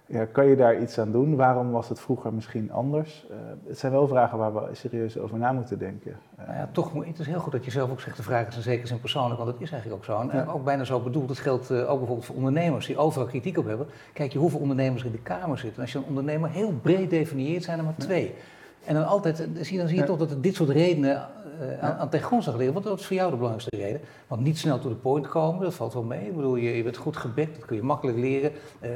ja, kan je daar iets aan doen? Waarom was het vroeger misschien anders? Uh, het zijn wel vragen waar we serieus over na moeten denken. Uh, nou ja, toch, het is heel goed dat je zelf ook zegt, de vraag is in zekere zin persoonlijk, want dat is eigenlijk ook zo. En ook bijna zo bedoeld, dat geldt uh, ook bijvoorbeeld voor ondernemers die overal kritiek op hebben. Kijk je hoeveel ondernemers in de Kamer zitten. En als je een ondernemer heel breed definieert, zijn er maar twee. En dan altijd, dan zie, dan zie je toch dat dit soort redenen uh, aan, aan ten grondslag liggen. Want dat is voor jou de belangrijkste reden. Want niet snel to the point komen, dat valt wel mee. Ik bedoel, je, je bent goed gebekt, dat kun je makkelijk leren. Uh,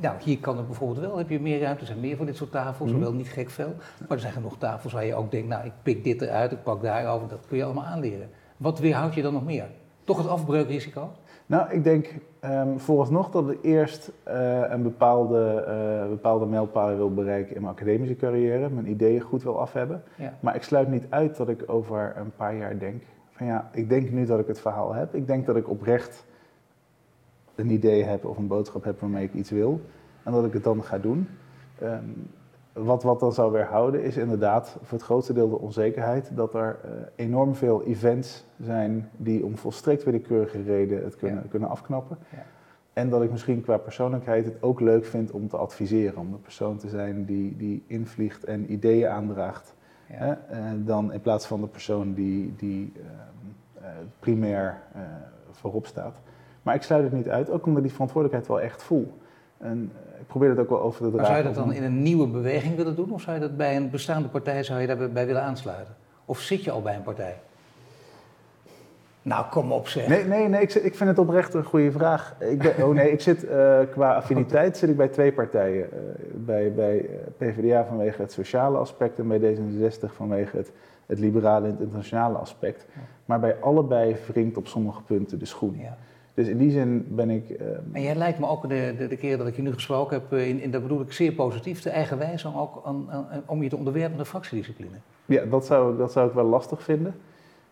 nou, hier kan het bijvoorbeeld wel, heb je meer ruimte. Er zijn meer van dit soort tafels, mm niet gek veel. Maar er zijn genoeg tafels waar je ook denkt, nou, ik pik dit eruit, ik pak daarover. Dat kun je allemaal aanleren. Wat weerhoudt je dan nog meer? Toch het afbreukrisico? Nou, ik denk um, vooralsnog dat ik eerst uh, een bepaalde, uh, bepaalde mijlpalen wil bereiken in mijn academische carrière, mijn ideeën goed wil af hebben. Ja. Maar ik sluit niet uit dat ik over een paar jaar denk van ja, ik denk nu dat ik het verhaal heb. Ik denk dat ik oprecht een idee heb of een boodschap heb waarmee ik iets wil en dat ik het dan ga doen. Um, wat, wat dan zou weerhouden is inderdaad voor het grootste deel de onzekerheid dat er uh, enorm veel events zijn die om volstrekt willekeurige reden het kunnen, kunnen afknappen. Ja. En dat ik misschien qua persoonlijkheid het ook leuk vind om te adviseren, om de persoon te zijn die, die invliegt en ideeën aandraagt. Ja. Hè? Uh, dan in plaats van de persoon die, die uh, primair voorop staat. Maar ik sluit het niet uit, ook omdat die verantwoordelijkheid wel echt voel. En ik probeer het ook wel over te dragen. Maar zou je dat dan in een nieuwe beweging willen doen? Of zou je dat bij een bestaande partij zou je daarbij willen aansluiten? Of zit je al bij een partij? Nou, kom op zeg. Nee, nee, nee ik, ik vind het oprecht een goede vraag. Ik ben, oh nee, ik zit uh, qua affiniteit zit ik bij twee partijen. Uh, bij, bij PvdA vanwege het sociale aspect en bij D66 vanwege het, het liberale en het internationale aspect. Maar bij allebei wringt op sommige punten de schoen. Ja. Dus in die zin ben ik. Uh, en jij lijkt me ook de, de, de, keer dat ik je nu gesproken heb, in, in, dat bedoel ik zeer positief, de eigen wijze om, ook aan, aan, om je te onderwerpen aan de fractiediscipline. Ja, dat zou, dat zou ik wel lastig vinden.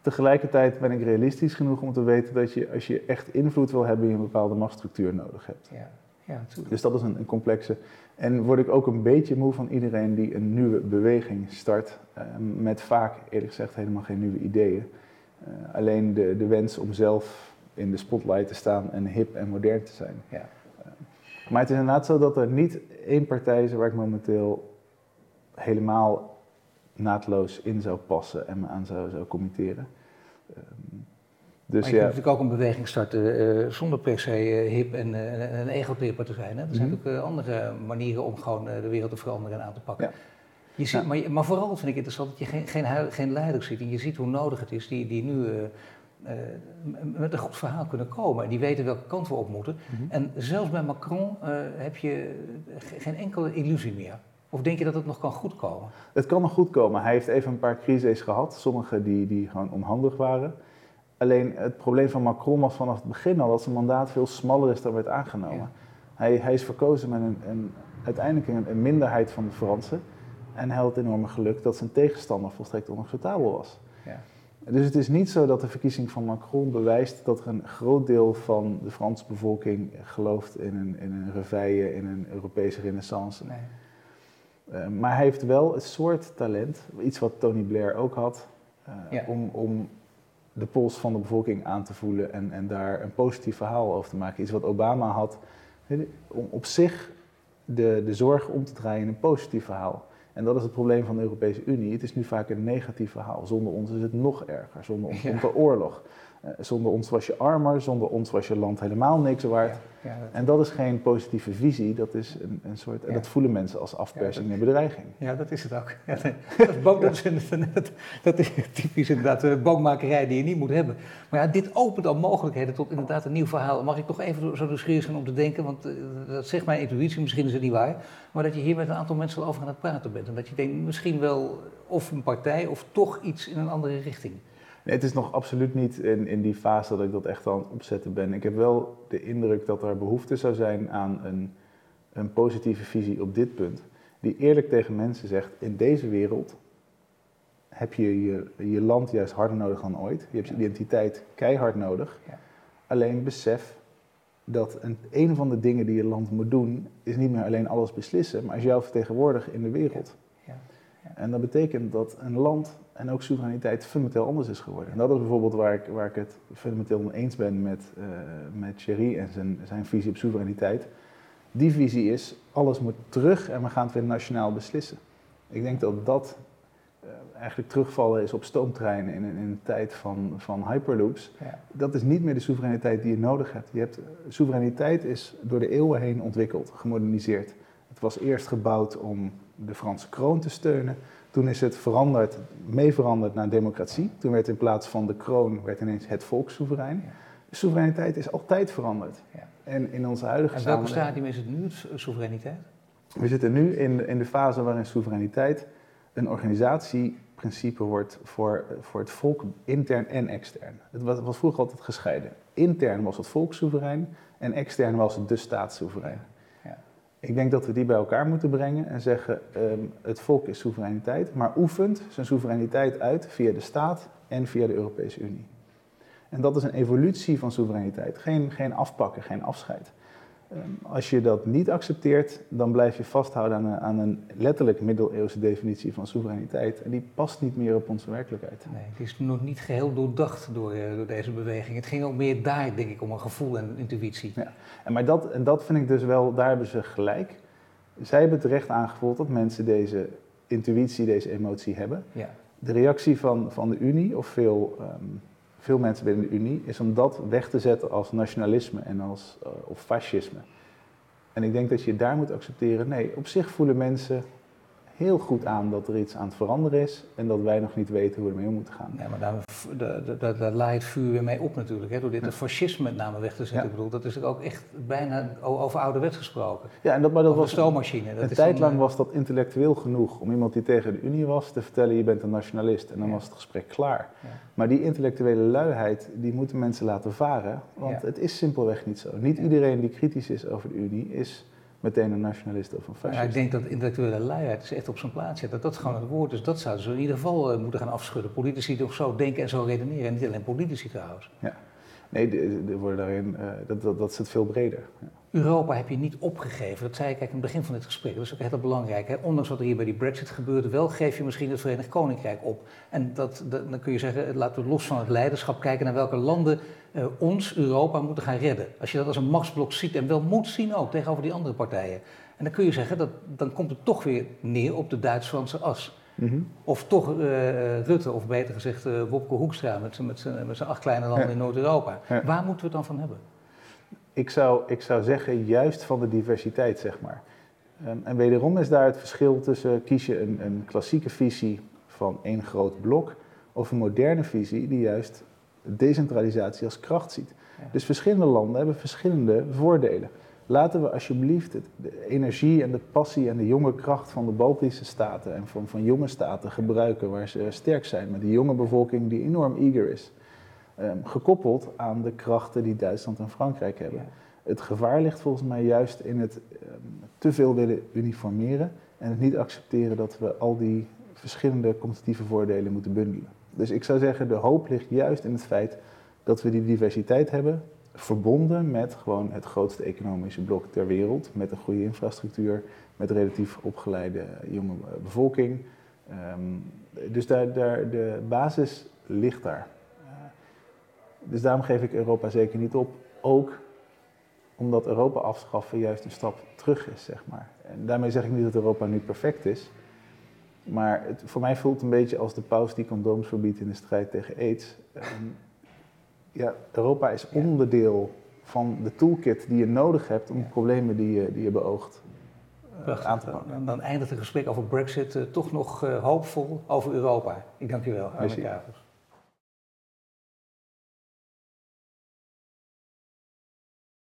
Tegelijkertijd ben ik realistisch genoeg om te weten dat je, als je echt invloed wil hebben, je een bepaalde machtsstructuur nodig hebt. Ja, ja, dus dat is een, een, complexe. En word ik ook een beetje moe van iedereen die een nieuwe beweging start, uh, met vaak, eerlijk gezegd, helemaal geen nieuwe ideeën. Uh, alleen de, de wens om zelf in de spotlight te staan en hip en modern te zijn. Ja. Maar het is inderdaad zo dat er niet één partij is waar ik momenteel helemaal naadloos in zou passen en me aan zou, zou committeren. Um, dus maar je ja. kunt natuurlijk ook een beweging starten uh, zonder per se uh, hip en, uh, een egotripper te zijn. Hè? Er zijn mm -hmm. ook andere manieren om gewoon de wereld te veranderen en aan te pakken. Ja. Je ziet, ja. maar, maar, vooral vind ik interessant dat je geen, geen, geen leiders ziet. En je ziet hoe nodig het is die, die nu met een goed verhaal kunnen komen. En die weten welke kant we op moeten. Mm -hmm. En zelfs bij Macron heb je geen enkele illusie meer. Of denk je dat het nog kan goedkomen? Het kan nog goed komen. Hij heeft even een paar crises gehad, sommige die, die gewoon onhandig waren. Alleen het probleem van Macron was vanaf het begin al dat zijn mandaat veel smaller is dan werd aangenomen. Hij, hij is verkozen met een, een uiteindelijk een, een, minderheid van de Fransen. En hij had het enorme geluk dat zijn tegenstander volstrekt onacceptabel was. Ja. Dus het is niet zo dat de verkiezing van Macron bewijst dat er een groot deel van de Franse bevolking gelooft in een, in een reveille, in een Europese renaissance. Nee. Uh, maar hij heeft wel een soort talent, iets wat Tony Blair ook had, uh, ja. om, om de pols van de bevolking aan te voelen en, en daar een positief verhaal over te maken. Iets wat Obama had, om op zich de, de zorg om te draaien in een positief verhaal. En dat is het probleem van de Europese Unie. Het is nu vaak een negatief verhaal. Zonder ons is het nog erger. Zonder ons komt er oorlog. Uh, zonder ons was je armer, zonder ons was je land helemaal niks waard. Ja, ja, dat... En dat is geen positieve visie, dat is een, een soort. En dat voelen mensen als afpersing en bedreiging. Ja, dat is het ook. dat, is boom, dat, is, dat, dat, is typisch inderdaad uh, boommakerij die je niet moet hebben. Maar ja, dit opent al mogelijkheden tot inderdaad een nieuw verhaal. Mag ik toch even zo nieuwsgierig zijn om te denken, want uh, dat zegt mijn intuïtie, misschien is het niet waar, maar dat je hier met een aantal mensen over aan het praten bent. En dat je denkt, misschien wel of een partij of toch iets in een andere richting. Nee, het is nog absoluut niet in, in die fase dat ik dat echt aan het opzetten ben. Ik heb wel de indruk dat er behoefte zou zijn aan een, een positieve visie op dit punt. Die eerlijk tegen mensen zegt, in deze wereld heb je je, je land juist harder nodig dan ooit. Je hebt je identiteit keihard nodig. Ja. Alleen besef dat een, een van de dingen die je land moet doen, is niet meer alleen alles beslissen, maar is jou vertegenwoordigen in de wereld. En dat betekent dat een land en ook soevereiniteit fundamenteel anders is geworden. En dat is bijvoorbeeld waar ik, waar ik het fundamenteel mee eens ben met, uh, met Thierry en zijn, zijn visie op soevereiniteit. Die visie is, alles moet terug en we gaan het weer nationaal beslissen. Ik denk dat dat uh, eigenlijk terugvallen is op stoomtreinen in, in een tijd van, van hyperloops. Ja. Dat is niet meer de soevereiniteit die je nodig hebt. Je hebt. Soevereiniteit is door de eeuwen heen ontwikkeld, gemoderniseerd. Het was eerst gebouwd om de Franse kroon te steunen. Toen is het veranderd, mee veranderd naar democratie. Toen werd in plaats van de kroon werd ineens het volk soeverein. Soevereiniteit is altijd veranderd. Ja. En in onze huidige En welke stadium is het nu, soevereiniteit? We zitten nu in, in de fase waarin soevereiniteit een organisatieprincipe wordt voor, voor het volk intern en extern. Het was, was vroeger altijd gescheiden. Intern was het volk soeverein en extern was het de staat soeverein. Ik denk dat we die bij elkaar moeten brengen en zeggen: um, het volk is soevereiniteit, maar oefent zijn soevereiniteit uit via de staat en via de Europese Unie. En dat is een evolutie van soevereiniteit, geen, geen afpakken, geen afscheid. Um, als je dat niet accepteert, dan blijf je vasthouden aan een, aan een, letterlijk middeleeuwse definitie van soevereiniteit. En die past niet meer op onze werkelijkheid. Nee, het is nog niet geheel doordacht door, uh, door deze beweging. Het ging ook meer daar, denk ik, om een gevoel en intuïtie. Ja. En, maar dat, en dat vind ik dus wel, daar hebben ze gelijk. Zij hebben terecht aangevoeld dat mensen deze intuïtie, deze emotie hebben. Ja. De reactie van, van de Unie, of veel um, veel mensen binnen de Unie, is om dat weg te zetten als nationalisme en als, uh, of fascisme. En ik denk dat je daar moet accepteren, nee, op zich voelen mensen heel goed aan dat er iets aan het veranderen is en dat wij nog niet weten hoe we ermee om moeten gaan. Ja, maar daar, daar, daar, laait het vuur weer mee op natuurlijk. Hè? Door dit het fascisme met name weg te zetten. Ik bedoel, dat is ook echt bijna over ouderwets gesproken. Ja, en dat, maar dat was een stoommachine. Dat een tijd lang was dat intellectueel genoeg om iemand die tegen de Unie was te vertellen je bent een nationalist. En dan was het gesprek klaar. Maar die intellectuele luiheid, die moeten mensen laten varen. Want het is simpelweg niet zo. Niet iedereen die kritisch is over de Unie is meteen een nationalist of een fascist. Ja, ik denk dat intellectuele luiheid is echt op zijn plaats zit. Dat dat gewoon het woord is. Dat zouden ze in ieder geval uh, moeten gaan afschudden. Politici toch zo denken en zo redeneren. En niet alleen politici trouwens. Ja. Nee, er worden daarin, uh, dat, dat, dat zit veel breder. Ja. Europa heb je niet opgegeven. Dat zei ik eigenlijk in het begin van dit gesprek. Dat is ook heel belangrijk. Hè? Ondanks wat er hier bij die Brexit gebeurde, wel geef je misschien het Verenigd Koninkrijk op. En dat, dan kun je zeggen, laten we los van het leiderschap kijken naar welke landen uh, ons, Europa, moeten gaan redden. Als je dat als een machtsblok ziet en wel moet zien ook tegenover die andere partijen. En dan kun je zeggen, dat, dan komt het toch weer neer op de Duits-Franse as. Mhm. Of toch uh, Rutte, of beter gezegd uh, Wopke Hoekstra met, met, met zijn acht kleine landen in Noord-Europa. Waar moeten we het dan van hebben? Ik zou, ik zou zeggen, juist van de diversiteit, zeg maar. Um, en wederom is daar het verschil tussen kies je een, een klassieke visie van één groot blok of een moderne visie die juist decentralisatie als kracht ziet. Dus verschillende landen hebben verschillende voordelen. Laten we alsjeblieft de energie en de passie en de jonge kracht van de Baltische staten en van, van jonge staten gebruiken waar ze sterk zijn, met die jonge bevolking die enorm eager is. Um, gekoppeld aan de krachten die Duitsland en Frankrijk hebben. Het gevaar ligt volgens mij juist in het um, te veel willen uniformeren en het niet accepteren dat we al die verschillende competitieve voordelen moeten bundelen. Dus ik zou zeggen, de hoop ligt juist in het feit dat we die diversiteit hebben, verbonden met gewoon het grootste economische blok ter wereld, met een goede infrastructuur, met relatief opgeleide jonge bevolking. Um, dus daar, daar, de basis ligt daar. Dus daarom geef ik Europa zeker niet op. Ook omdat Europa afschaffen juist een stap terug is, zeg maar. En daarmee zeg ik niet dat Europa nu perfect is. Maar het, voor mij voelt het een beetje als de paus die condooms verbiedt in de strijd tegen aids. Um, ja, Europa is onderdeel van de toolkit die je nodig hebt om problemen die je, die je beoogt uh, aan te pakken. Dan, dan eindigt het gesprek over Brexit uh, toch nog uh, hoopvol over Europa. Ik dank u wel, Arne Kavers.